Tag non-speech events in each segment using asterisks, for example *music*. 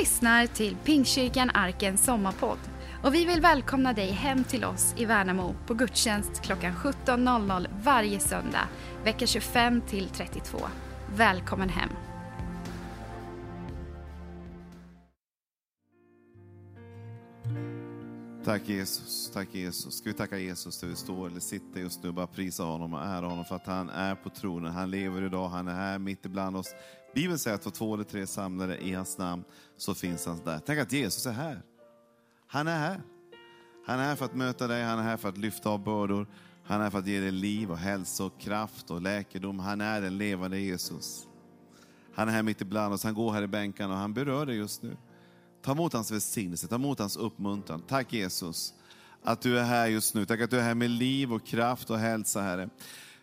lyssnar till Pingstkyrkan Arkens sommarpodd och vi vill välkomna dig hem till oss i Värnamo på gudstjänst klockan 17.00 varje söndag, vecka 25 till 32. Välkommen hem! Tack Jesus, tack Jesus. Ska vi tacka Jesus där vi står eller sitter just nu och bara prisa honom och ära honom för att han är på tronen. Han lever idag, han är här mitt ibland oss. Bibeln säger att var två eller tre samlade i hans namn så finns han där. Tänk att Jesus är här. Han är här. Han är här för att möta dig, han är här för att lyfta av bördor. Han är här för att ge dig liv och hälsa och kraft och läkedom. Han är den levande Jesus. Han är här mitt ibland oss, han går här i bänkarna och han berör dig just nu. Ta emot hans välsignelse, ta emot hans uppmuntran. Tack Jesus att du är här just nu. Tack att du är här med liv och kraft och hälsa, Herre.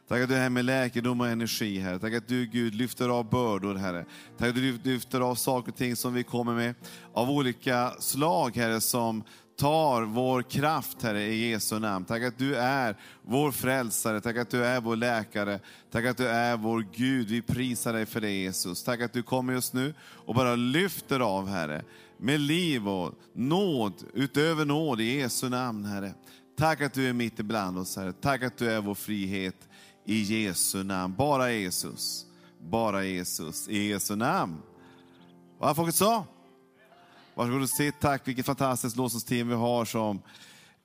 Tack att du är här med läkedom och energi, Herre. Tack att du, Gud, lyfter av bördor, Herre. Tack att du lyfter av saker och ting som vi kommer med av olika slag, Herre, som tar vår kraft, Herre, i Jesu namn. Tack att du är vår frälsare, tack att du är vår läkare, tack att du är vår Gud. Vi prisar dig för det, Jesus. Tack att du kommer just nu och bara lyfter av, Herre, med liv och nåd, utöver nåd, i Jesu namn, Herre. Tack att du är mitt ibland oss, Herre. Tack att du är vår frihet, i Jesu namn. Bara Jesus, bara Jesus, i Jesu namn. Vad folket sa? Varsågod och sitt. Tack, vilket fantastiskt lovsångsteam vi har som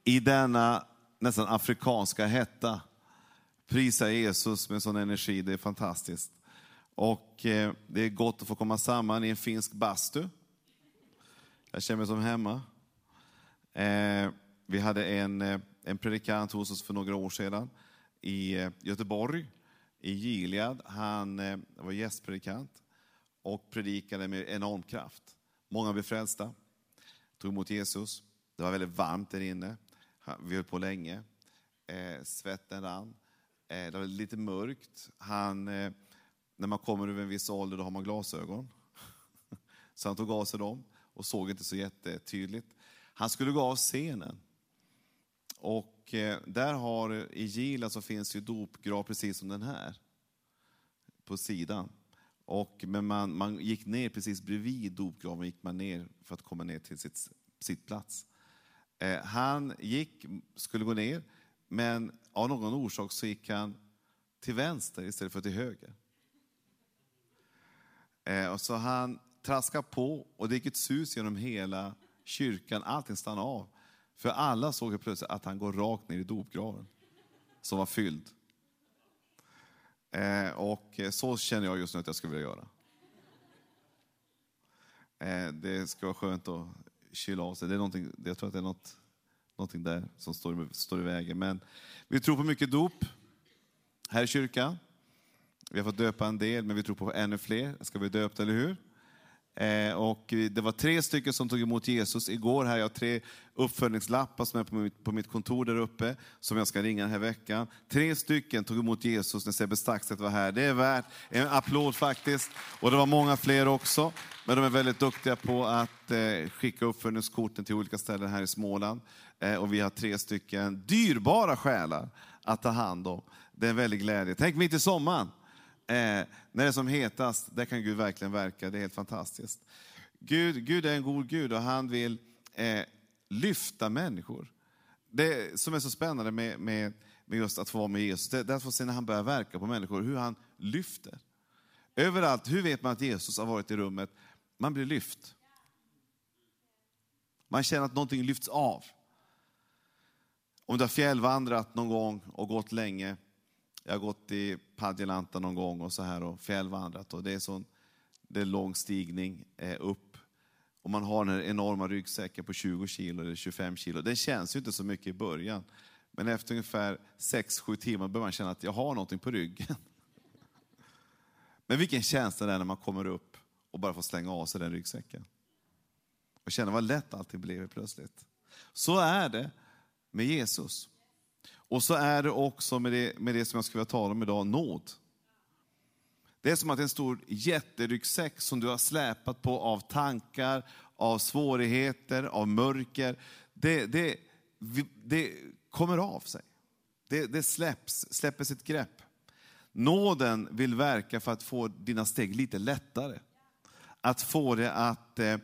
i denna nästan afrikanska hetta prisar Jesus med sån energi. Det är fantastiskt. Och eh, det är gott att få komma samman i en finsk bastu. Jag känner mig som hemma. Eh, vi hade en, eh, en predikant hos oss för några år sedan i eh, Göteborg, i Gilead. Han eh, var gästpredikant och predikade med enorm kraft. Många blev frälsta, tog emot Jesus. Det var väldigt varmt där inne. Vi höll på länge. Eh, svetten rann. Eh, det var lite mörkt. Han, eh, när man kommer över en viss ålder då har man glasögon. *laughs* Så han tog av sig dem och såg inte så jättetydligt. Han skulle gå av scenen. Och eh, där har, i Gila så finns ju dopgrav precis som den här. På sidan. Och, men man, man gick ner precis bredvid dopgraven, gick man ner för att komma ner till sitt, sitt plats. Eh, han gick, skulle gå ner, men av någon orsak så gick han till vänster istället för till höger. Eh, och så han traskade på och det gick ett sus genom hela kyrkan, allting stannade av. För alla såg plötsligt att han går rakt ner i dopgraven, som var fylld. Eh, och så känner jag just nu att jag skulle vilja göra. Eh, det ska vara skönt att kyla av sig. Det är någonting, jag tror att det är något, någonting där som står, står i vägen. Men vi tror på mycket dop här i kyrkan. Vi har fått döpa en del, men vi tror på ännu fler. Ska vi döpa, eller hur? Eh, och det var tre stycken som tog emot Jesus. Igår här jag har tre uppföljningslappar som är på mitt, på mitt kontor där uppe, som jag ska ringa den här veckan. Tre stycken tog emot Jesus när Sebbe Staxet var här. Det är värt en applåd faktiskt. Och det var många fler också. Men de är väldigt duktiga på att eh, skicka uppföljningskorten till olika ställen här i Småland. Eh, och vi har tre stycken dyrbara själar att ta hand om. Det är en väldig glädje. Tänk mitt i sommaren. Eh, när det är som hetast, där kan Gud verkligen verka. Det är helt fantastiskt. Gud, Gud är en god Gud och han vill eh, lyfta människor. Det som är så spännande med, med, med just att få vara med Jesus, det, det är att få se när han börjar verka på människor, hur han lyfter. Överallt, hur vet man att Jesus har varit i rummet? Man blir lyft. Man känner att någonting lyfts av. Om du har fjällvandrat någon gång och gått länge, jag har gått i Padjelanta någon gång och så här och fjällvandrat och det är, sån, det är lång stigning eh, upp. Och man har den här enorma ryggsäcken på 20 kilo eller 25 kilo. Den känns ju inte så mycket i början. Men efter ungefär 6-7 timmar börjar man känna att jag har någonting på ryggen. *laughs* Men vilken känsla det är när man kommer upp och bara får slänga av sig den ryggsäcken. Och känna vad lätt allting blev plötsligt. Så är det med Jesus. Och så är det också med det, med det som jag skulle vilja tala om idag, nåd. Det är som att en stor jätteryggsäck som du har släpat på av tankar, av svårigheter, av mörker. Det, det, det kommer av sig. Det, det släpps, släpper sitt grepp. Nåden vill verka för att få dina steg lite lättare. Att få det att eh,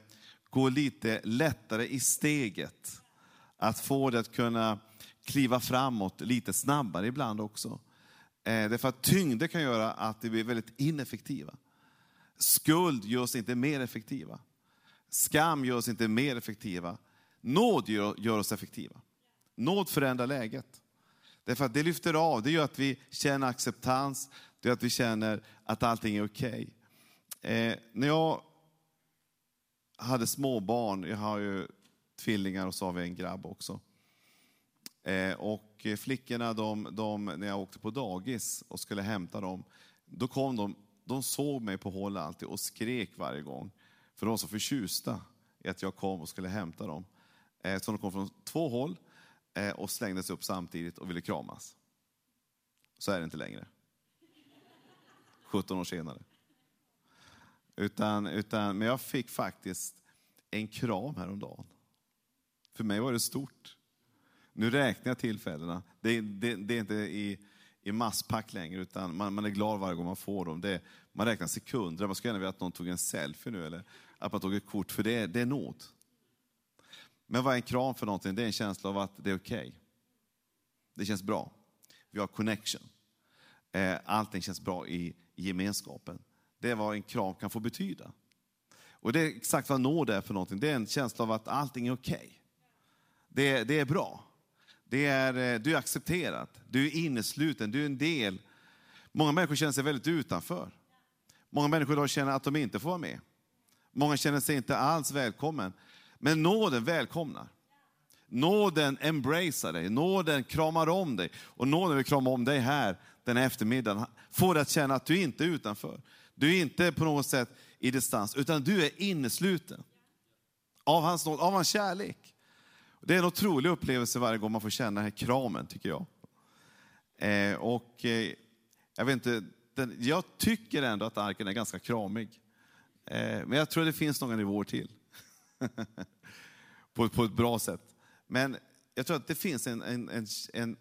gå lite lättare i steget. Att få det att kunna kliva framåt lite snabbare ibland också. Eh, därför att tyngder kan göra att vi blir väldigt ineffektiva. Skuld gör oss inte mer effektiva. Skam gör oss inte mer effektiva. Nåd gör, gör oss effektiva. Nåd förändrar läget. Därför att det lyfter av, det gör att vi känner acceptans, det gör att vi känner att allting är okej. Okay. Eh, när jag hade små barn, jag har ju tvillingar och så har vi en grabb också. Eh, och flickorna, de, de, när jag åkte på dagis och skulle hämta dem, då kom de, de såg mig på håll alltid och skrek varje gång. För de var så förtjusta i att jag kom och skulle hämta dem. Eh, så de kom från två håll eh, och slängdes upp samtidigt och ville kramas. Så är det inte längre. 17 år senare. Utan, utan, men jag fick faktiskt en kram häromdagen. För mig var det stort. Nu räknar jag tillfällena. Det, det, det är inte i, i masspack längre, utan man, man, är glad varje gång man får dem. Det, man räknar sekunder. Man skulle gärna vilja att någon tog en selfie nu, eller att man tog ett kort, för det, det är nåd. Men vad är en kram för någonting? Det är en känsla av att det är okej. Okay. Det känns bra. Vi har connection. Eh, allting känns bra i gemenskapen. Det är vad en kram kan få betyda. Och det är exakt vad nåd är för någonting. Det är en känsla av att allting är okej. Okay. Det, det är bra. Det är, eh, du är accepterad, du är innesluten, du är en del. Många människor känner sig väldigt utanför. Många människor idag känner att de inte får vara med. Många känner sig inte alls välkommen. Men nåden välkomnar. Nåden embracear dig, nåden kramar om dig. Och nåden vill krama om dig här den här eftermiddagen. Får dig att känna att du inte är utanför. Du är inte på något sätt i distans, utan du är innesluten. Av hans nåd, av hans kärlek. Det är en otrolig upplevelse varje gång man får känna den här kramen, tycker jag. Eh, och eh, jag vet inte, den, jag tycker ändå att arken är ganska kramig. Eh, men jag tror det finns några nivåer till. *laughs* på, på ett bra sätt. Men jag tror att det finns en, en, en, en,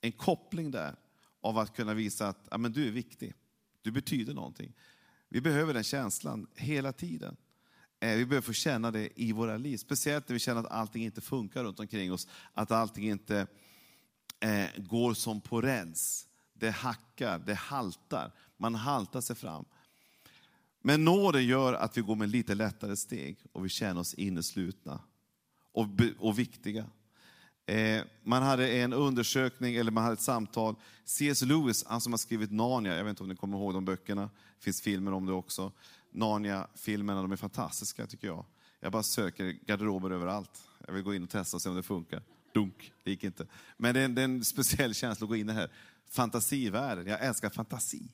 en koppling där av att kunna visa att ja, men du är viktig. Du betyder någonting. Vi behöver den känslan hela tiden. Eh, vi behöver få känna det i våra liv. Speciellt när vi känner att allting inte funkar runt omkring oss. Att allting inte eh, går som på räls. Det hackar, det haltar. Man haltar sig fram. Men nåden gör att vi går med lite lättare steg och vi känner oss inneslutna och, och viktiga. Eh, man hade en undersökning, eller man hade ett samtal. C.S. Lewis, han som har skrivit Narnia, jag vet inte om ni kommer ihåg de böckerna, det finns filmer om det också. Narnia-filmerna, de är fantastiska tycker jag. Jag bara söker garderober överallt. Jag vill gå in och testa och se om det funkar. Dunk, det gick inte. Men det är, en, det är en speciell känsla att gå in i den här fantasivärlden. Jag älskar fantasi.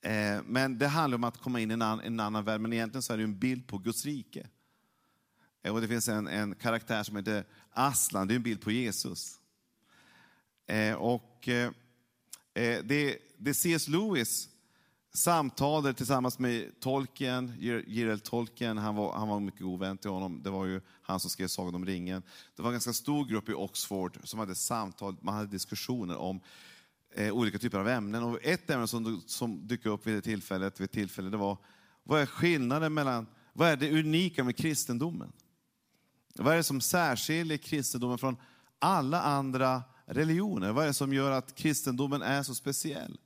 Eh, men det handlar om att komma in i en, en annan värld, men egentligen så är det en bild på Guds rike. Eh, och det finns en, en karaktär som heter Aslan, det är en bild på Jesus. Eh, och eh, eh, det, det C.S. Lewis Samtalet tillsammans med Tolkien, Gerald Tolkien, han var, han var en mycket god vän till honom. Det var ju han som skrev Sagan om ringen. Det var en ganska stor grupp i Oxford som hade samtal, man hade diskussioner om eh, olika typer av ämnen. Och ett ämne som, som dök upp vid det tillfället, vid tillfälle, det var vad är skillnaden mellan, vad är det unika med kristendomen? Vad är det som särskiljer kristendomen från alla andra religioner? Vad är det som gör att kristendomen är så speciell?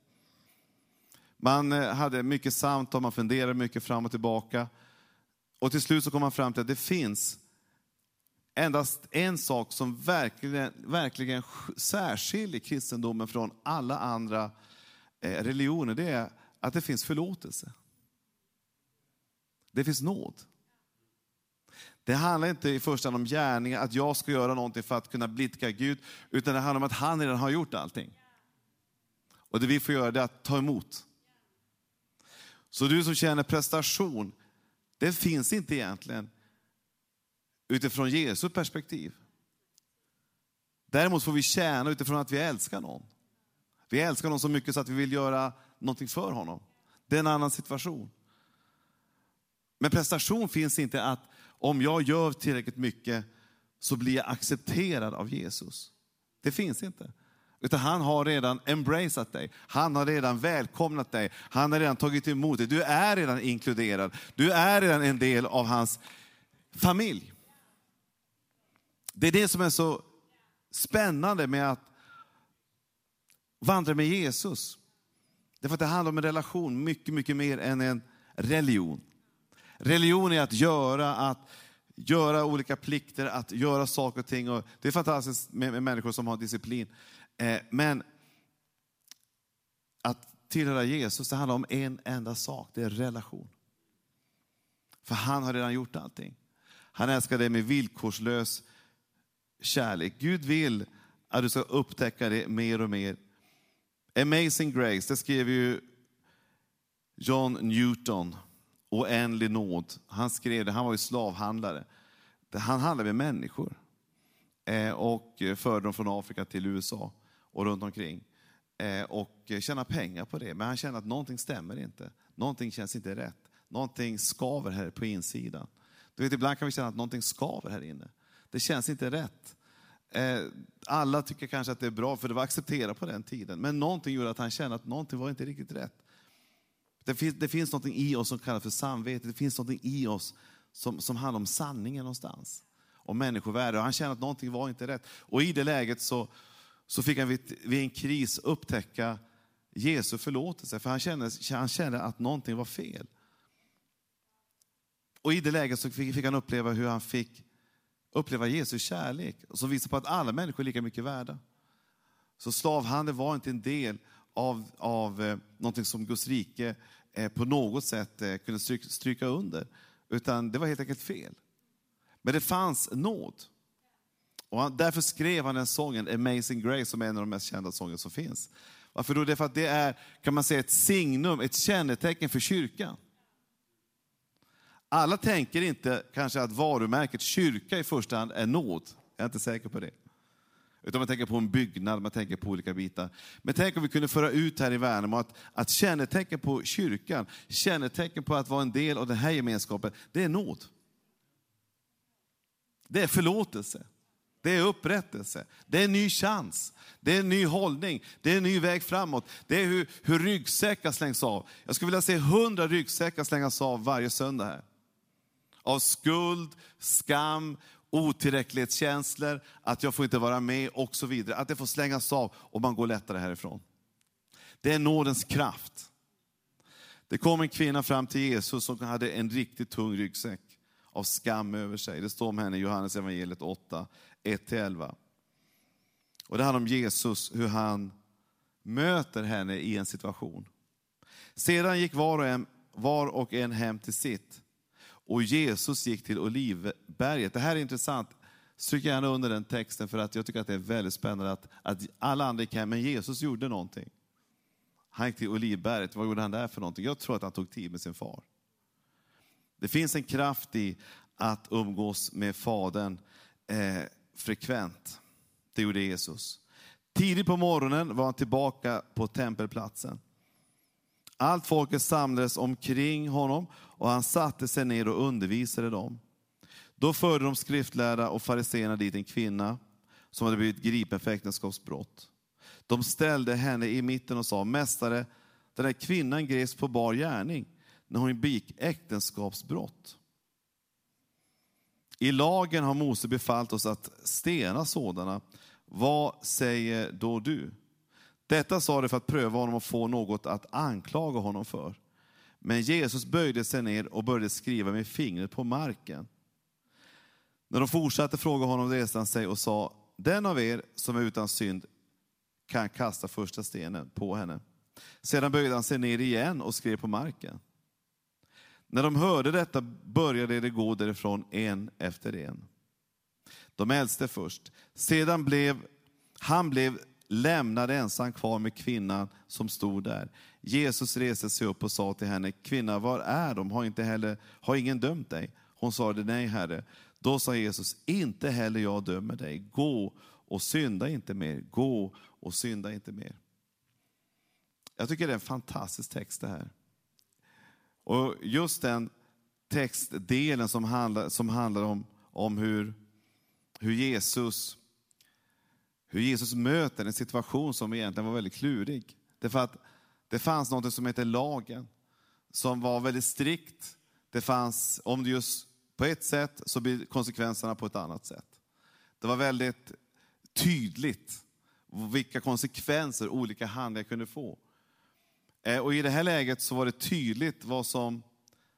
Man eh, hade mycket samtal, man funderade mycket fram och tillbaka. Och till slut så kom man fram till att det finns endast en sak som verkligen, verkligen särskiljer kristendomen från alla andra eh, religioner. Det är att det finns förlåtelse. Det finns nåd. Det handlar inte i första hand om gärningar, att jag ska göra någonting för att kunna blidka Gud, utan det handlar om att han redan har gjort allting. Och det vi får göra är att ta emot. Så du som känner prestation, det finns inte egentligen utifrån Jesu perspektiv. Däremot får vi tjäna utifrån att vi älskar någon. Vi älskar någon så mycket så att vi vill göra någonting för honom. Det är en annan situation. Men prestation finns inte att om jag gör tillräckligt mycket så blir jag accepterad av Jesus. Det finns inte. Utan han har redan embraceat dig. Han har redan välkomnat dig. Han har redan tagit emot dig. Du är redan inkluderad. Du är redan en del av hans familj. Det är det som är så spännande med att vandra med Jesus. Därför att det handlar om en relation mycket, mycket mer än en religion. Religion är att göra, att göra olika plikter, att göra saker och ting. Och det är fantastiskt med, med människor som har disciplin. Eh, men att tillhöra Jesus, det handlar om en enda sak, det är relation. För han har redan gjort allting. Han älskar dig med villkorslös kärlek. Gud vill att du ska upptäcka det mer och mer. Amazing Grace, det skrev ju John Newton, Oändlig nåd. Han skrev det, han var ju slavhandlare. Han handlade med människor eh, och eh, förde dem från Afrika till USA och runt omkring. Eh, och tjäna pengar på det, men han känner att någonting stämmer inte. Någonting känns inte rätt. Någonting skaver här på insidan. Du vet, ibland kan vi känna att någonting skaver här inne. Det känns inte rätt. Eh, alla tycker kanske att det är bra, för det var accepterat på den tiden. Men någonting gjorde att han kände att någonting var inte riktigt rätt. Det finns, det finns något i oss som kallas för samvete. Det finns något i oss som, som handlar om sanningen någonstans. Om människovärde. Och han kände att någonting var inte rätt. Och i det läget så, så fick han vid, en kris upptäcka Jesu förlåtelse. För han kände, han kände att någonting var fel. Och i det läget så fick, fick han uppleva hur han fick uppleva Jesu kärlek. Som visar på att alla människor är lika mycket värda. Så slavhandel var inte en del av, av eh, någonting som Guds rike eh, på något sätt eh, kunde stryka, stryka under. Utan det var helt enkelt fel. Men det fanns nåd. Och han, därför skrev han den sången, Amazing Grace, som är en av de mest kända sånger som finns. Varför då? Därför att det är, kan man säga, ett signum, ett kännetecken för kyrkan. Alla tänker inte kanske att varumärket kyrka i första hand är nåd. Jag är inte säker på det. Utan man tänker på en byggnad, man tänker på olika bitar. Men tänk om vi kunde föra ut här i Värnamo att, att kännetecken på kyrkan, kännetecken på att vara en del av den här gemenskapen, det är nåd. Det är förlåtelse. Det är upprättelse. Det är en ny chans. Det är en ny hållning. Det är en ny väg framåt. Det är hur, hur ryggsäckar slängs av. Jag skulle vilja se hundra ryggsäckar slängas av varje söndag här. Av skuld, skam, otillräcklighetskänslor, att jag får inte vara med och så vidare. Att det får slängas av och man går lättare härifrån. Det är nådens kraft. Det kom en kvinna fram till Jesus som hade en riktigt tung ryggsäck av skam över sig. Det står om henne i Johannes evangeliet 8, 1-11. Och det handlar om Jesus, hur han möter henne i en situation. Sedan gick var och en, var och en hem till sitt. Och Jesus gick till Olivberget. Det här är intressant. Stryk gärna under den texten för att jag tycker att det är väldigt spännande att, att alla andra gick hem, men Jesus gjorde någonting. Han gick till Olivberget. Vad gjorde han där för någonting? Jag tror att han tog tid med sin far. Det finns en kraft i att umgås med Fadern eh, frekvent. Det gjorde Jesus. Tidigt på morgonen var han tillbaka på tempelplatsen. Allt folket samlades omkring honom och han satte sig ner och undervisade dem. Då förde de skriftlärda och fariséerna dit en kvinna som hade blivit gripen för äktenskapsbrott. De ställde henne i mitten och sa, Mästare, den här kvinnan greps på bar gärning när hon begick äktenskapsbrott. I lagen har Mose befallt oss att stena sådana. Vad säger då du? Detta sa de för att pröva honom och få något att anklaga honom för. Men Jesus böjde sig ner och började skriva med fingret på marken. När de fortsatte fråga honom reste han sig och sa, den av er som är utan synd kan kasta första stenen på henne. Sedan böjde han sig ner igen och skrev på marken. När de hörde detta började de gå därifrån en efter en. De äldste först. Sedan blev han blev lämnad ensam kvar med kvinnan som stod där. Jesus reste sig upp och sa till henne, kvinna, var är de? Har, inte heller, har ingen dömt dig? Hon sade, nej herre. Då sa Jesus, inte heller jag dömer dig. Gå och synda inte mer. Gå och synda inte mer. Jag tycker det är en fantastisk text det här. Och just den textdelen som handlar, som handlar om, om hur, hur, Jesus, hur Jesus möter en situation som egentligen var väldigt klurig. Därför att det fanns något som heter lagen, som var väldigt strikt. Det fanns, om du just på ett sätt så blir konsekvenserna på ett annat sätt. Det var väldigt tydligt vilka konsekvenser olika handlingar kunde få. Eh, och I det här läget så var det tydligt vad som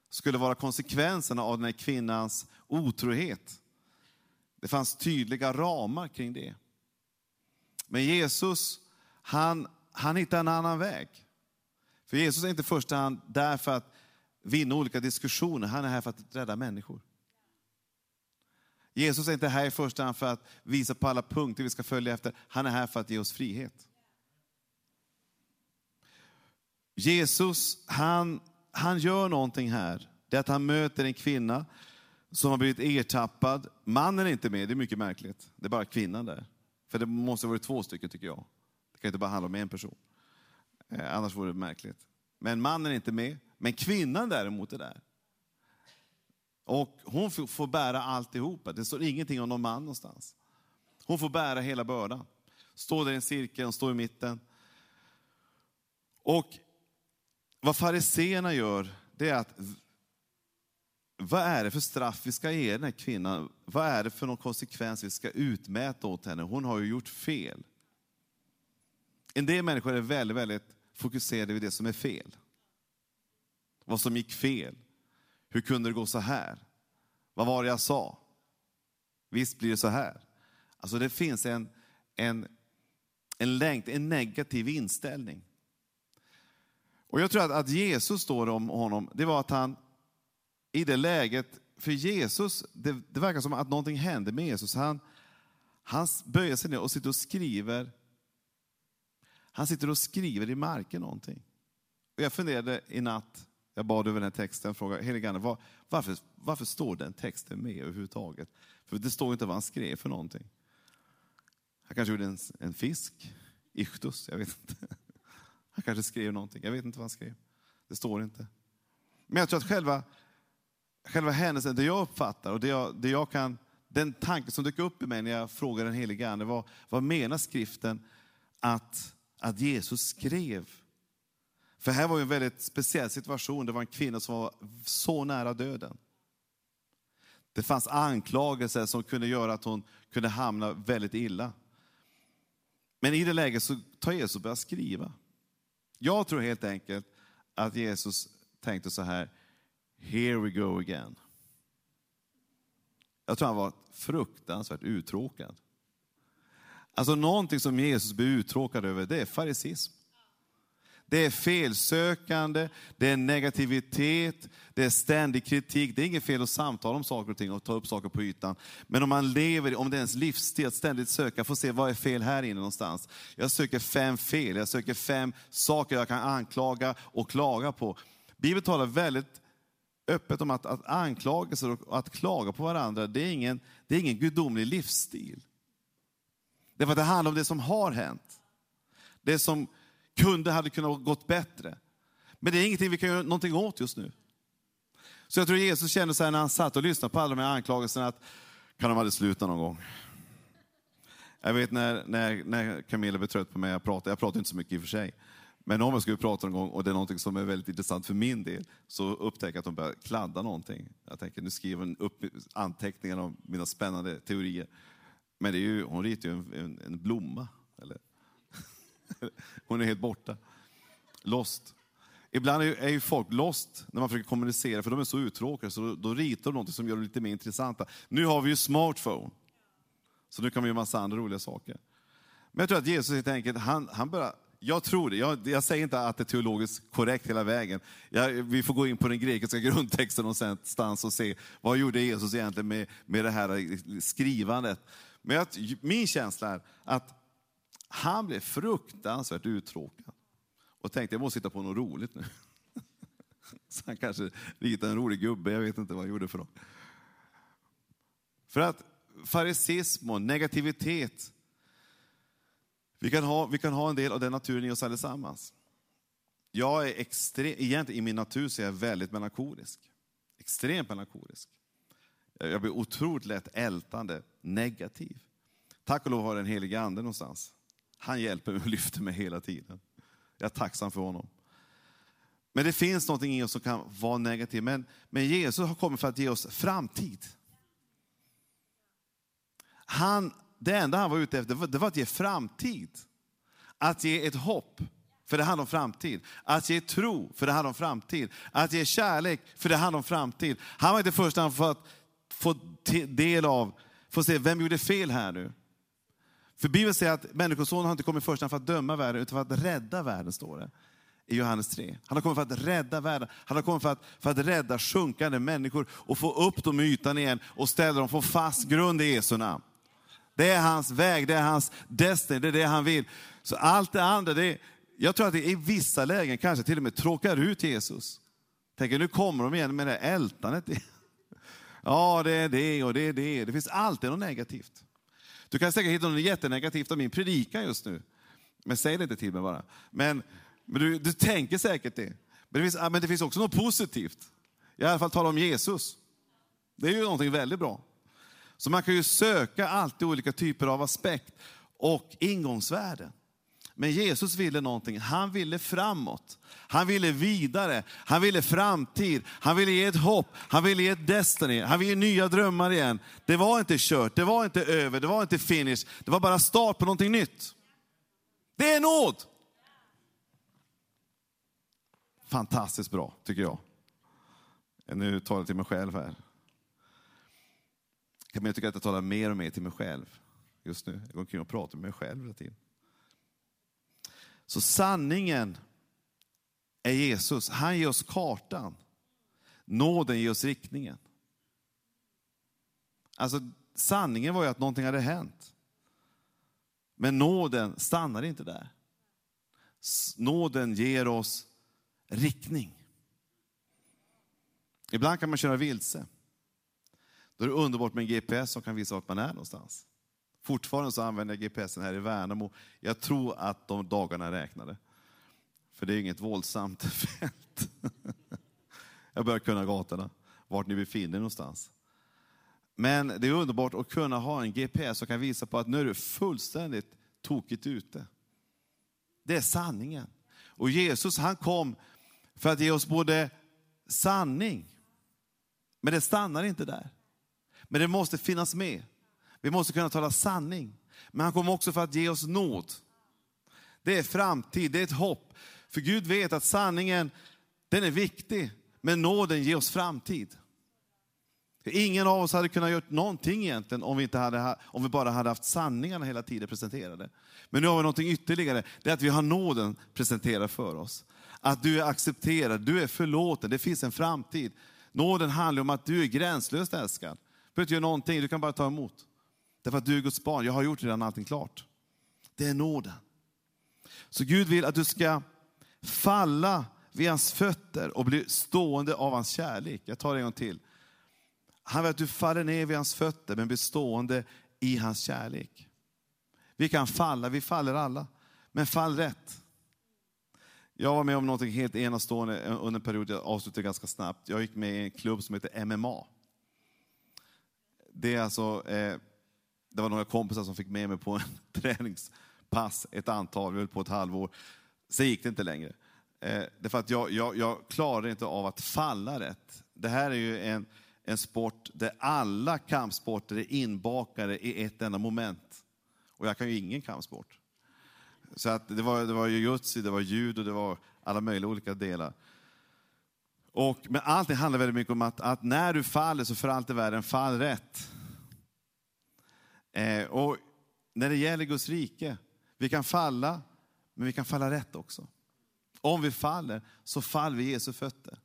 skulle vara konsekvenserna av den här kvinnans otrohet. Det fanns tydliga ramar kring det. Men Jesus, han, han hittade en annan väg. För Jesus är inte i första hand där för att vinna olika diskussioner, han är här för att rädda människor. Jesus är inte här i första hand för att visa på alla punkter vi ska följa efter, han är här för att ge oss frihet. Jesus, han, han gör någonting här. Det är att han möter en kvinna som har blivit ertappad. Mannen är inte med, det är mycket märkligt. Det är bara kvinnan där. För det måste ha varit två stycken tycker jag. Det kan inte bara handla om en person. Eh, annars vore det märkligt. Men mannen är inte med. Men kvinnan däremot är där. Och hon får bära alltihopa. Det står ingenting om någon man någonstans. Hon får bära hela bördan. Stå där i en cirkel, stå i mitten. Och vad fariseerna gör, det är att vad är det för straff vi ska ge den här kvinnan? Vad är det för någon konsekvens vi ska utmäta åt henne? Hon har ju gjort fel. En del människor är väldigt, väldigt fokuserade vid det som är fel. Vad som gick fel. Hur kunde det gå så här? Vad var det jag sa? Visst blir det så här. Alltså det finns en, en, en längt, en negativ inställning. Och jag tror att, att Jesus står om honom, det var att han i det läget, för Jesus, det, det verkar som att någonting hände med Jesus. Han, han böjer sig ner och sitter och skriver. Han sitter och skriver i marken någonting. Och jag funderade i natt, jag bad över den här texten, frågade heligande, var, varför, varför står den texten med överhuvudtaget? För det står inte vad han skrev för någonting. Han kanske gjorde en, en fisk, ichtus, jag vet inte. Han kanske skrev någonting, jag vet inte vad han skrev. Det står inte. Men jag tror att själva, själva händelsen, det jag uppfattar och det jag, det jag kan, den tanke som dök upp i mig när jag frågade den helige Ande, var vad menar skriften att, att Jesus skrev? För här var ju en väldigt speciell situation, det var en kvinna som var så nära döden. Det fanns anklagelser som kunde göra att hon kunde hamna väldigt illa. Men i det läget så tar Jesus och börjar skriva. Jag tror helt enkelt att Jesus tänkte så här, here we go again. Jag tror han var fruktansvärt uttråkad. Alltså någonting som Jesus blir uttråkad över, det är farisism. Det är felsökande, det är negativitet, det är ständig kritik. Det är inget fel att samtala om saker och ting och ta upp saker på ytan. Men om man lever, om det är ens livsstil, att ständigt söka, få se vad är fel här inne någonstans. Jag söker fem fel, jag söker fem saker jag kan anklaga och klaga på. Bibeln talar väldigt öppet om att, att anklagelser och att klaga på varandra, det är ingen, det är ingen gudomlig livsstil. Därför att det handlar om det som har hänt. Det som kunde, hade kunnat gått bättre. Men det är ingenting vi kan göra någonting åt just nu. Så jag tror Jesus kände så här när han satt och lyssnade på alla de här anklagelserna att kan de aldrig sluta någon gång? Jag vet när, när, när Camilla blev trött på mig, jag pratar, jag pratar inte så mycket i och för sig. Men om jag skulle prata någon gång och det är något som är väldigt intressant för min del, så upptäcker jag att de börjar kladda någonting. Jag tänker, nu skriver hon upp anteckningar om mina spännande teorier. Men det är ju, hon ritar ju en, en, en blomma. Eller? *laughs* Hon är helt borta. Lost. Ibland är ju folk lost när man försöker kommunicera, för de är så uttråkade, så då ritar de något som gör det lite mer intressanta. Nu har vi ju smartphone, så nu kan vi göra massa andra roliga saker. Men jag tror att Jesus helt enkelt, han, han börjar, jag tror det, jag, jag, säger inte att det är teologiskt korrekt hela vägen. Jag, vi får gå in på den grekiska *laughs* grundtexten någonstans och se, vad gjorde Jesus egentligen med, med det här skrivandet? Men jag, min känsla är att han blev fruktansvärt uttråkad och tänkte jag måste hitta på något roligt nu. *laughs* Så han kanske ritade en rolig gubbe, jag vet inte vad han gjorde för dem. För att farisism och negativitet, vi kan, ha, vi kan ha en del av den naturen i oss allesammans. Jag är extrem, egentligen i min natur så är jag väldigt melankolisk. Extremt melankolisk. Jag blir otroligt lätt ältande, negativ. Tack och lov har den helige ande någonstans han hjälper mig och *laughs* lyfter mig hela tiden. Jag är tacksam för honom. Men det finns något i oss som kan vara negativt. Men, men Jesus har kommit för att ge oss framtid. Han, det enda han var ute efter det var att ge framtid. Att ge ett hopp, för det handlar om framtid. Att ge tro, för det handlar om framtid. Att ge kärlek, för det handlar om framtid. Han var inte först för att få del av, få se vem gjorde fel här nu. För Bibeln säger att Människosonen har inte kommit först för att döma världen, utan för att rädda världen, står det i Johannes 3. Han har kommit för att rädda världen. Han har kommit för att, för att rädda sjunkande människor och få upp dem i ytan igen och ställa dem på fast grund i Jesu namn. Det är hans väg, det är hans destiny, det är det han vill. Så allt det andra, det är, jag tror att det i vissa lägen kanske till och med tråkar ut Jesus. Tänker nu kommer de igen med det ältandet. *laughs* Ja, det är det och det är det. Det finns alltid något negativt. Du kan säkert hitta något jättenegativt av min predikan just nu. Men säg det inte till mig bara. Men, men du, du tänker säkert det. Men det, finns, men det finns också något positivt. I alla fall tala om Jesus. Det är ju någonting väldigt bra. Så man kan ju söka alltid olika typer av aspekt och ingångsvärden. Men Jesus ville någonting, han ville framåt. Han ville vidare, han ville framtid, han ville ge ett hopp, han ville ge ett destiny, han ville ge nya drömmar igen. Det var inte kört, det var inte över, det var inte finish, det var bara start på någonting nytt. Det är nåd! Fantastiskt bra, tycker jag. Nu talar jag till mig själv här. Jag tycker att jag talar mer och mer till mig själv just nu. Jag går omkring och pratar med mig själv hela tiden. Så sanningen är Jesus. Han ger oss kartan. Nåden ger oss riktningen. Alltså sanningen var ju att någonting hade hänt. Men nåden stannar inte där. Nåden ger oss riktning. Ibland kan man köra vilse. Då är det underbart med en GPS som kan visa vart man är någonstans. Fortfarande så använder jag GPSen här i Värnamo. Jag tror att de dagarna räknade. För det är inget våldsamt *laughs* fält. Jag börjar kunna gatorna, vart ni befinner er någonstans. Men det är underbart att kunna ha en GPS som kan visa på att nu är du fullständigt tokigt ute. Det är sanningen. Och Jesus han kom för att ge oss både sanning, men det stannar inte där. Men det måste finnas med. Vi måste kunna tala sanning. Men han kom också för att ge oss nåd. Det är framtid, det är ett hopp. För Gud vet att sanningen, den är viktig. Men nåden ger oss framtid. Ingen av oss hade kunnat göra någonting egentligen om vi, inte hade, om vi bara hade haft sanningarna hela tiden presenterade. Men nu har vi någonting ytterligare, det är att vi har nåden presenterad för oss. Att du är accepterad, du är förlåten, det finns en framtid. Nåden handlar om att du är gränslöst älskad. Du behöver inte göra någonting, du kan bara ta emot. Därför att du är Guds barn, jag har gjort redan allting klart. Det är nåden. Så Gud vill att du ska falla vid hans fötter och bli stående av hans kärlek. Jag tar det en gång till. Han vill att du faller ner vid hans fötter men blir stående i hans kärlek. Vi kan falla, vi faller alla, men fall rätt. Jag var med om något helt enastående under en period, jag avslutade ganska snabbt. Jag gick med i en klubb som heter MMA. Det är alltså eh, det var några kompisar som fick med mig på en *laughs* träningspass, ett antal, vi höll på ett halvår. Sen gick det inte längre. Eh, därför att jag, jag, jag klarar inte av att falla rätt. Det här är ju en, en sport där alla kampsporter är inbakade i ett enda moment. Och jag kan ju ingen kampsport. Så att det var, det var jujutsu, det var judo, det var alla möjliga olika delar. Och, men allting handlar väldigt mycket om att, att när du faller så för allt i världen, fall rätt. Eh, och när det gäller Guds rike, vi kan falla, men vi kan falla rätt också. Om vi faller, så faller vi i Jesu fötter.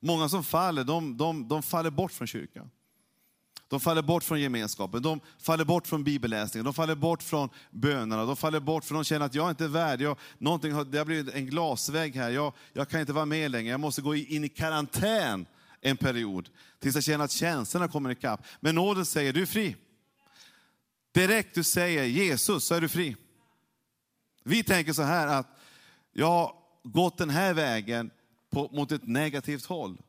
Många som faller, de, de, de faller bort från kyrkan. De faller bort från gemenskapen, de faller bort från bibelläsningen, de faller bort från bönerna, de faller bort för de känner att jag inte är värd, jag, någonting har, det har blivit en glasvägg här, jag, jag kan inte vara med längre, jag måste gå in i karantän en period tills jag känner att känslorna kommer ikapp. Men nåden säger, du är fri. Direkt du säger Jesus så är du fri. Vi tänker så här att jag har gått den här vägen på, mot ett negativt håll.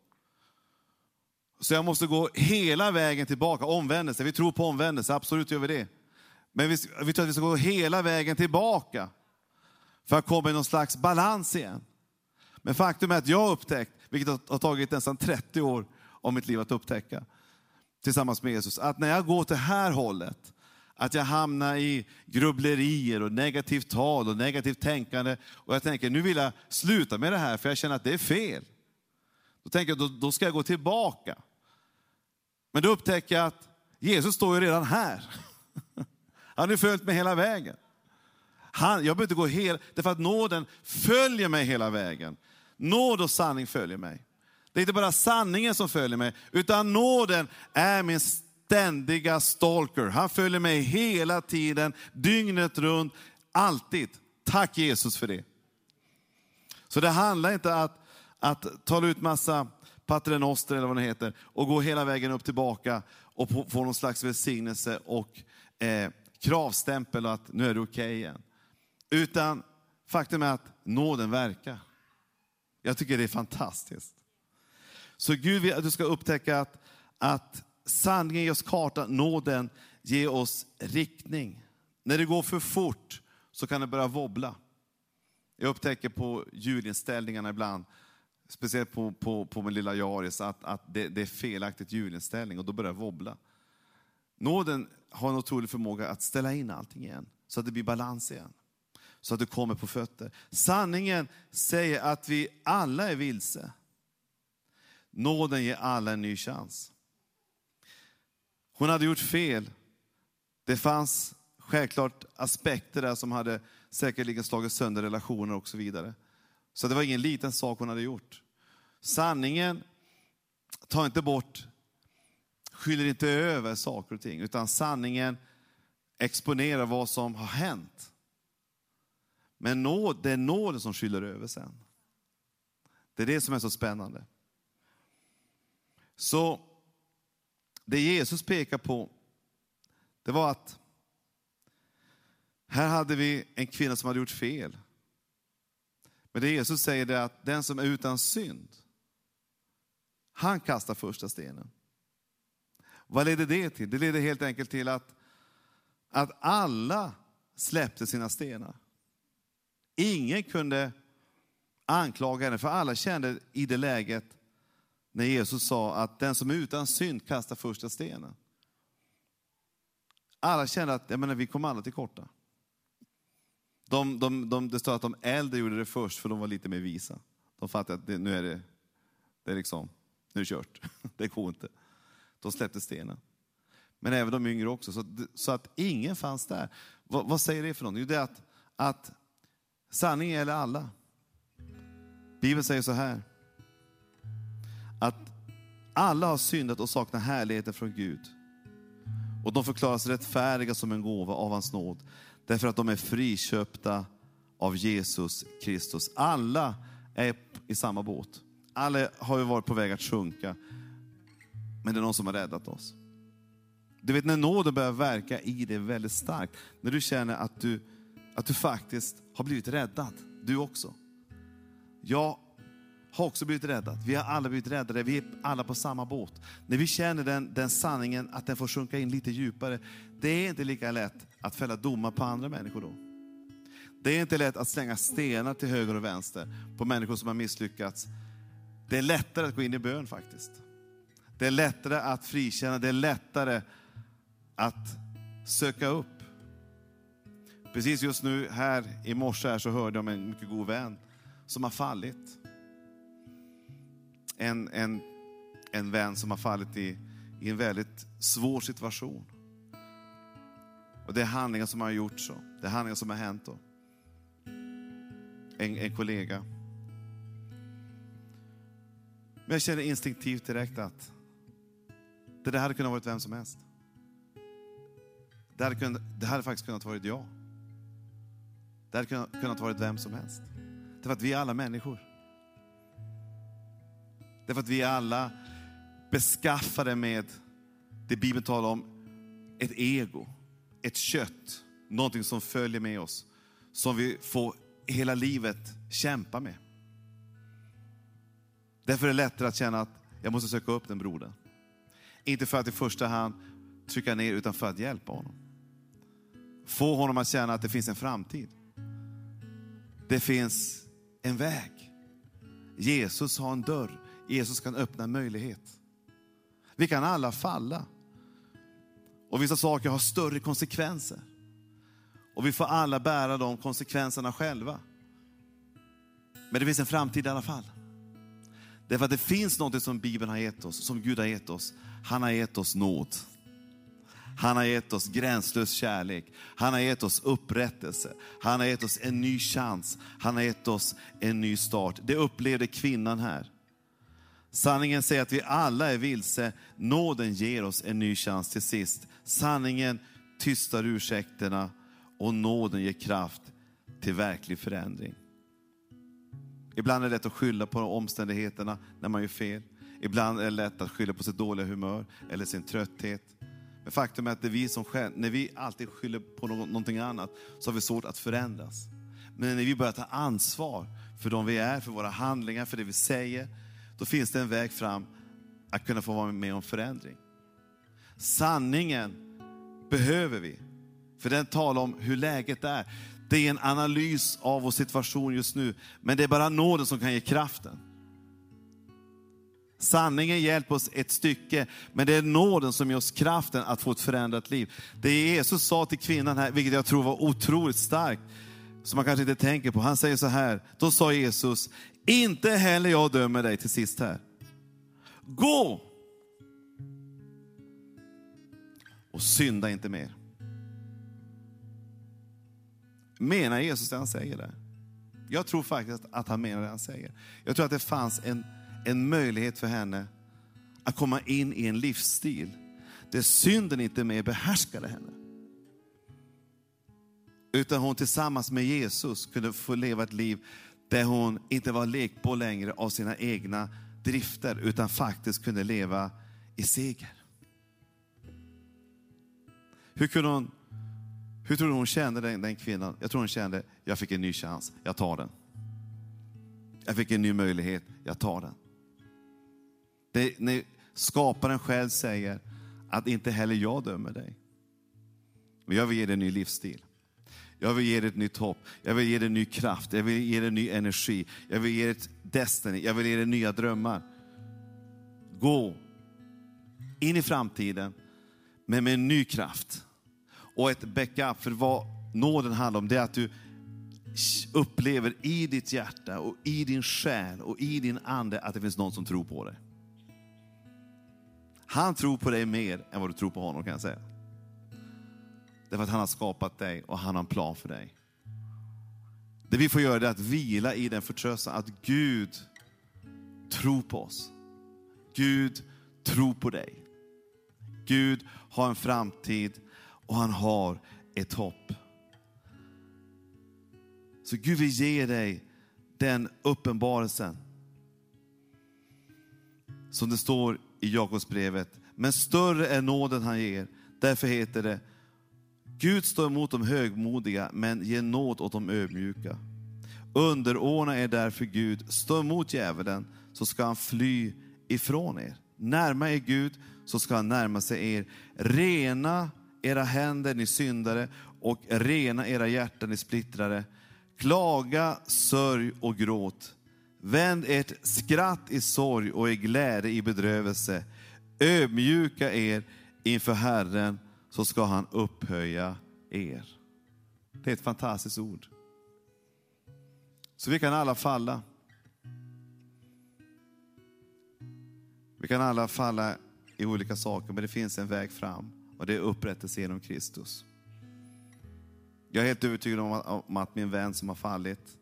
Så jag måste gå hela vägen tillbaka, omvändelse. Vi tror på omvändelse, absolut gör vi det. Men vi, vi tror att vi ska gå hela vägen tillbaka för att komma i någon slags balans igen. Men faktum är att jag har upptäckt, vilket har tagit nästan 30 år av mitt liv att upptäcka, tillsammans med Jesus, att när jag går till här hållet, att jag hamnar i grubblerier och negativt tal och negativt tänkande. Och jag tänker, nu vill jag sluta med det här för jag känner att det är fel. Då tänker jag, då, då ska jag gå tillbaka. Men då upptäcker jag att Jesus står ju redan här. *laughs* Han har följt mig hela vägen. Han, jag behöver inte gå hela, därför att nåden följer mig hela vägen. Nåd och sanning följer mig. Det är inte bara sanningen som följer mig, utan nåden är min ständiga stalker. Han följer mig hela tiden, dygnet runt, alltid. Tack Jesus för det. Så det handlar inte om att, att tala ut massa paternoster eller vad det heter och gå hela vägen upp tillbaka och få någon slags välsignelse och eh, kravstämpel och att nu är det okej okay igen. Utan faktum är att nåden verkar. Jag tycker det är fantastiskt. Så Gud vill att du ska upptäcka att, att sanningen ger oss karta, nåden ger oss riktning. När det går för fort så kan det börja wobbla. Jag upptäcker på ljudinställningarna ibland, speciellt på, på, på min lilla Jaris, att, att det, det är felaktigt ljudinställning och då börjar det wobbla. Nåden har en otrolig förmåga att ställa in allting igen, så att det blir balans igen. Så att du kommer på fötter. Sanningen säger att vi alla är vilse. Nåden ger alla en ny chans. Hon hade gjort fel. Det fanns självklart aspekter där som hade säkerligen slagit sönder relationer och så vidare. Så det var ingen liten sak hon hade gjort. Sanningen tar inte bort, skyller inte över saker och ting, utan sanningen exponerar vad som har hänt. Men nåd, det är nåden som skyller över sen. Det är det som är så spännande. Så det Jesus pekar på, det var att här hade vi en kvinna som hade gjort fel. Men det Jesus säger är att den som är utan synd, han kastar första stenen. Vad leder det till? Det leder helt enkelt till att, att alla släppte sina stenar. Ingen kunde anklaga henne, för alla kände i det läget när Jesus sa att den som är utan synd kastar första stenen. Alla kände att jag menar, vi kom alla till korta. De, de, de, det står att de äldre gjorde det först för de var lite mer visa. De fattade att det, nu är det, det är liksom, nu är det kört. *laughs* Det går inte. De släppte stenen. Men även de yngre också. Så, så att ingen fanns där. Vad, vad säger det för någonting? Jo, det är att, att sanningen gäller alla. Bibeln säger så här att alla har syndat och saknar härligheten från Gud. Och de förklaras rättfärdiga som en gåva av hans nåd, därför att de är friköpta av Jesus Kristus. Alla är i samma båt. Alla har ju varit på väg att sjunka, men det är någon som har räddat oss. Du vet när nåden börjar verka i dig väldigt starkt, när du känner att du, att du faktiskt har blivit räddad, du också. Jag har också blivit räddat. Vi har alla blivit räddade. Vi är alla på samma båt. När vi känner den, den sanningen, att den får sjunka in lite djupare. Det är inte lika lätt att fälla domar på andra människor då. Det är inte lätt att slänga stenar till höger och vänster på människor som har misslyckats. Det är lättare att gå in i bön faktiskt. Det är lättare att frikänna, det är lättare att söka upp. Precis just nu här i morse här så hörde jag om en mycket god vän som har fallit en, en, en vän som har fallit i, i en väldigt svår situation. Och det är handlingar som har gjort så. Det är handlingar som har hänt då. En, en kollega. Men jag känner instinktivt direkt att det där hade kunnat vara vem som helst. Det hade, kunnat, det hade faktiskt kunnat vara jag. Det hade kunnat, kunnat vara vem som helst. Därför att vi är alla människor. Därför att vi är alla beskaffade med det Bibeln talar om, ett ego, ett kött, någonting som följer med oss, som vi får hela livet kämpa med. Därför är det lättare att känna att jag måste söka upp den brodern. Inte för att i första hand trycka ner, utan för att hjälpa honom. Få honom att känna att det finns en framtid. Det finns en väg. Jesus har en dörr. Jesus kan öppna en möjlighet. Vi kan alla falla. Och vissa saker har större konsekvenser. Och vi får alla bära de konsekvenserna själva. Men det finns en framtid i alla fall. Därför att det finns något som Bibeln har gett oss, som Gud har gett oss. Han har gett oss nåd. Han har gett oss gränslös kärlek. Han har gett oss upprättelse. Han har gett oss en ny chans. Han har gett oss en ny start. Det upplevde kvinnan här. Sanningen säger att vi alla är vilse. Nåden ger oss en ny chans till sist. Sanningen tystar ursäkterna och nåden ger kraft till verklig förändring. Ibland är det lätt att skylla på omständigheterna när man gör fel. Ibland är det lätt att skylla på sitt dåliga humör eller sin trötthet. Men faktum är att det är vi som själv, när vi alltid skyller på någonting annat så har vi svårt att förändras. Men när vi börjar ta ansvar för de vi är, för våra handlingar, för det vi säger, då finns det en väg fram att kunna få vara med om förändring. Sanningen behöver vi, för den talar om hur läget är. Det är en analys av vår situation just nu, men det är bara nåden som kan ge kraften. Sanningen hjälper oss ett stycke, men det är nåden som ger oss kraften att få ett förändrat liv. Det Jesus sa till kvinnan här, vilket jag tror var otroligt starkt, som man kanske inte tänker på. Han säger så här, då sa Jesus, inte heller jag dömer dig till sist här. Gå! Och synda inte mer. Menar Jesus det han säger där? Jag tror faktiskt att han menar det han säger. Jag tror att det fanns en, en möjlighet för henne att komma in i en livsstil där synden inte mer behärskade henne. Utan hon tillsammans med Jesus kunde få leva ett liv där hon inte var lekboll längre av sina egna drifter, utan faktiskt kunde leva i seger. Hur kunde hon hur tror du hon kände den, den kvinnan? Jag tror hon kände, jag fick en ny chans, jag tar den. Jag fick en ny möjlighet, jag tar den. Det, när skaparen själv säger att inte heller jag dömer dig. Men jag vill ge dig en ny livsstil. Jag vill ge dig ett nytt hopp. Jag vill ge dig ny kraft. Jag vill ge dig ny energi. Jag vill ge dig ett destiny. Jag vill ge dig nya drömmar. Gå in i framtiden, men med en ny kraft och ett backup. För vad nåden handlar om, det är att du upplever i ditt hjärta och i din själ och i din ande att det finns någon som tror på dig. Han tror på dig mer än vad du tror på honom kan jag säga. Därför att han har skapat dig och han har en plan för dig. Det vi får göra är att vila i den förtröstan att Gud tror på oss. Gud tror på dig. Gud har en framtid och han har ett hopp. Så Gud vill ge dig den uppenbarelsen. Som det står i Jakobsbrevet. Men större är nåden han ger. Därför heter det, Gud står emot de högmodiga, men ger nåd åt de ödmjuka. Underordna er därför Gud, stå emot djävulen, så ska han fly ifrån er. Närma er Gud, så ska han närma sig er. Rena era händer, ni syndare, och rena era hjärtan, ni splittrare. Klaga, sörj och gråt. Vänd ert skratt i sorg och er glädje i bedrövelse. Ödmjuka er inför Herren, så ska han upphöja er. Det är ett fantastiskt ord. Så vi kan alla falla. Vi kan alla falla i olika saker, men det finns en väg fram. Och det är upprättelse genom Kristus. Jag är helt övertygad om att min vän som har fallit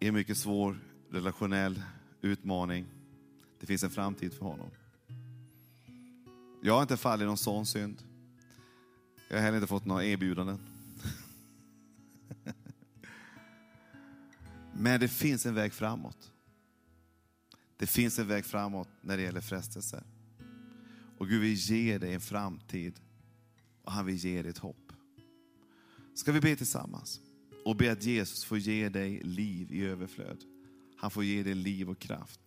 är en mycket svår relationell utmaning. Det finns en framtid för honom. Jag har inte fallit i någon sån synd. Jag har heller inte fått några erbjudanden. Men det finns en väg framåt. Det finns en väg framåt när det gäller frestelser. Och Gud vill ge dig en framtid och han vill ge dig ett hopp. Ska vi be tillsammans och be att Jesus får ge dig liv i överflöd. Han får ge dig liv och kraft.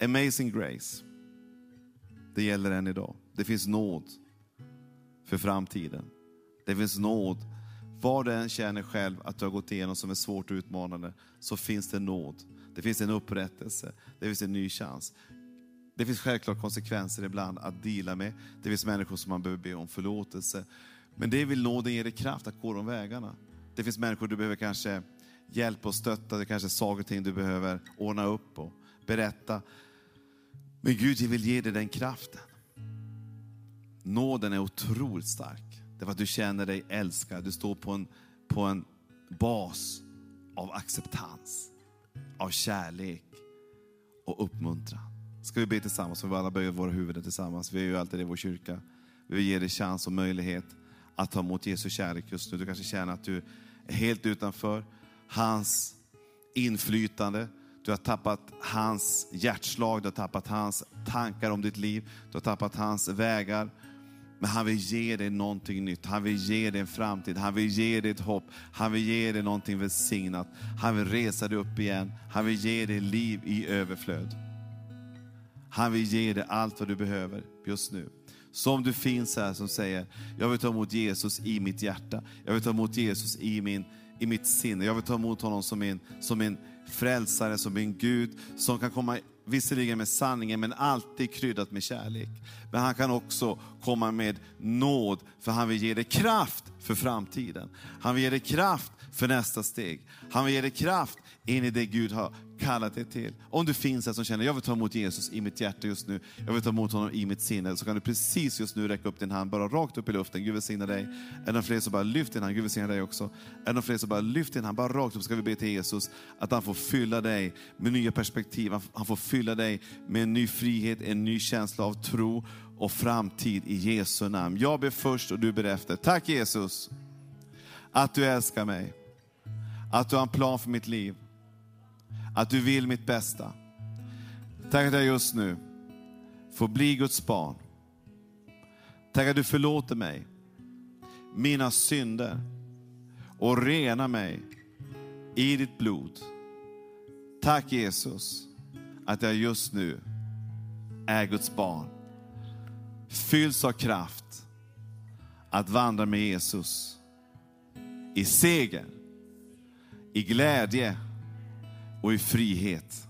Amazing grace. Det gäller än idag. Det finns nåd för framtiden. Det finns nåd Vad du än känner själv att du har gått igenom som är svårt och utmanande, så finns det nåd. Det finns en upprättelse, det finns en ny chans. Det finns självklart konsekvenser ibland att dela med. Det finns människor som man behöver be om förlåtelse. Men det vill nåden ge dig kraft att gå de vägarna. Det finns människor du behöver kanske hjälpa och stötta, det kanske är saker och ting du behöver ordna upp och berätta. Men Gud vill ge dig den kraften. Nåden är otroligt stark. Därför att du känner dig älskad. Du står på en, på en bas av acceptans, av kärlek och uppmuntran. Ska vi be tillsammans? För vi alla böjer våra huvuden tillsammans. Vi är ju alltid i vår kyrka. Vi vill ge dig chans och möjlighet att ta emot Jesu kärlek just nu. Du kanske känner att du är helt utanför hans inflytande. Du har tappat hans hjärtslag, du har tappat hans tankar om ditt liv, du har tappat hans vägar. Men han vill ge dig någonting nytt. Han vill ge dig en framtid. Han vill ge dig ett hopp. Han vill ge dig någonting välsignat. Han vill resa dig upp igen. Han vill ge dig liv i överflöd. Han vill ge dig allt vad du behöver just nu. Som du finns här som säger, jag vill ta emot Jesus i mitt hjärta. Jag vill ta emot Jesus i, min, i mitt sinne. Jag vill ta emot honom som min, som min frälsare, som min Gud, som kan komma visserligen med sanningen, men alltid kryddat med kärlek. Men han kan också komma med nåd, för han vill ge dig kraft för framtiden. Han vill ge dig kraft för nästa steg. Han vill ge dig kraft in i det Gud har kallat dig till. Om du finns här som känner, jag vill ta emot Jesus i mitt hjärta just nu, jag vill ta emot honom i mitt sinne, så kan du precis just nu räcka upp din hand, bara rakt upp i luften. Gud välsigna dig. Är det någon fler som bara lyft din hand? Gud välsigna dig också. Är det någon fler som bara lyft din hand, bara rakt upp, ska vi be till Jesus att han får fylla dig med nya perspektiv, han får fylla dig med en ny frihet, en ny känsla av tro och framtid i Jesu namn. Jag ber först och du ber efter. Tack Jesus, att du älskar mig, att du har en plan för mitt liv att du vill mitt bästa. Tack att jag just nu får bli Guds barn. Tack att du förlåter mig mina synder och rena mig i ditt blod. Tack Jesus att jag just nu är Guds barn. Fylls av kraft att vandra med Jesus i seger, i glädje och i frihet.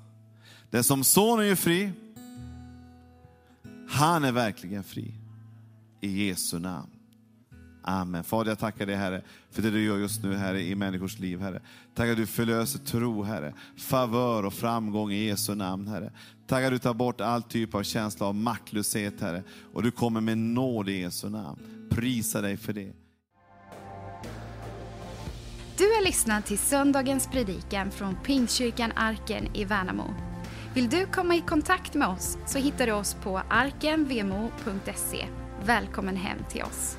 Den som sonen är fri, han är verkligen fri. I Jesu namn. Amen. Fader, jag tackar dig Herre, för det du gör just nu Herre, i människors liv Herre. Tack att du förlöser tro Herre, favör och framgång i Jesu namn Herre. Tack att du tar bort all typ av känsla av maktlöshet Herre, och du kommer med nåd i Jesu namn. Prisa dig för det. Du har lyssnat till söndagens predikan från Pingstkyrkan Arken i Värnamo. Vill du komma i kontakt med oss så hittar du oss på arkenvmo.se. Välkommen hem till oss.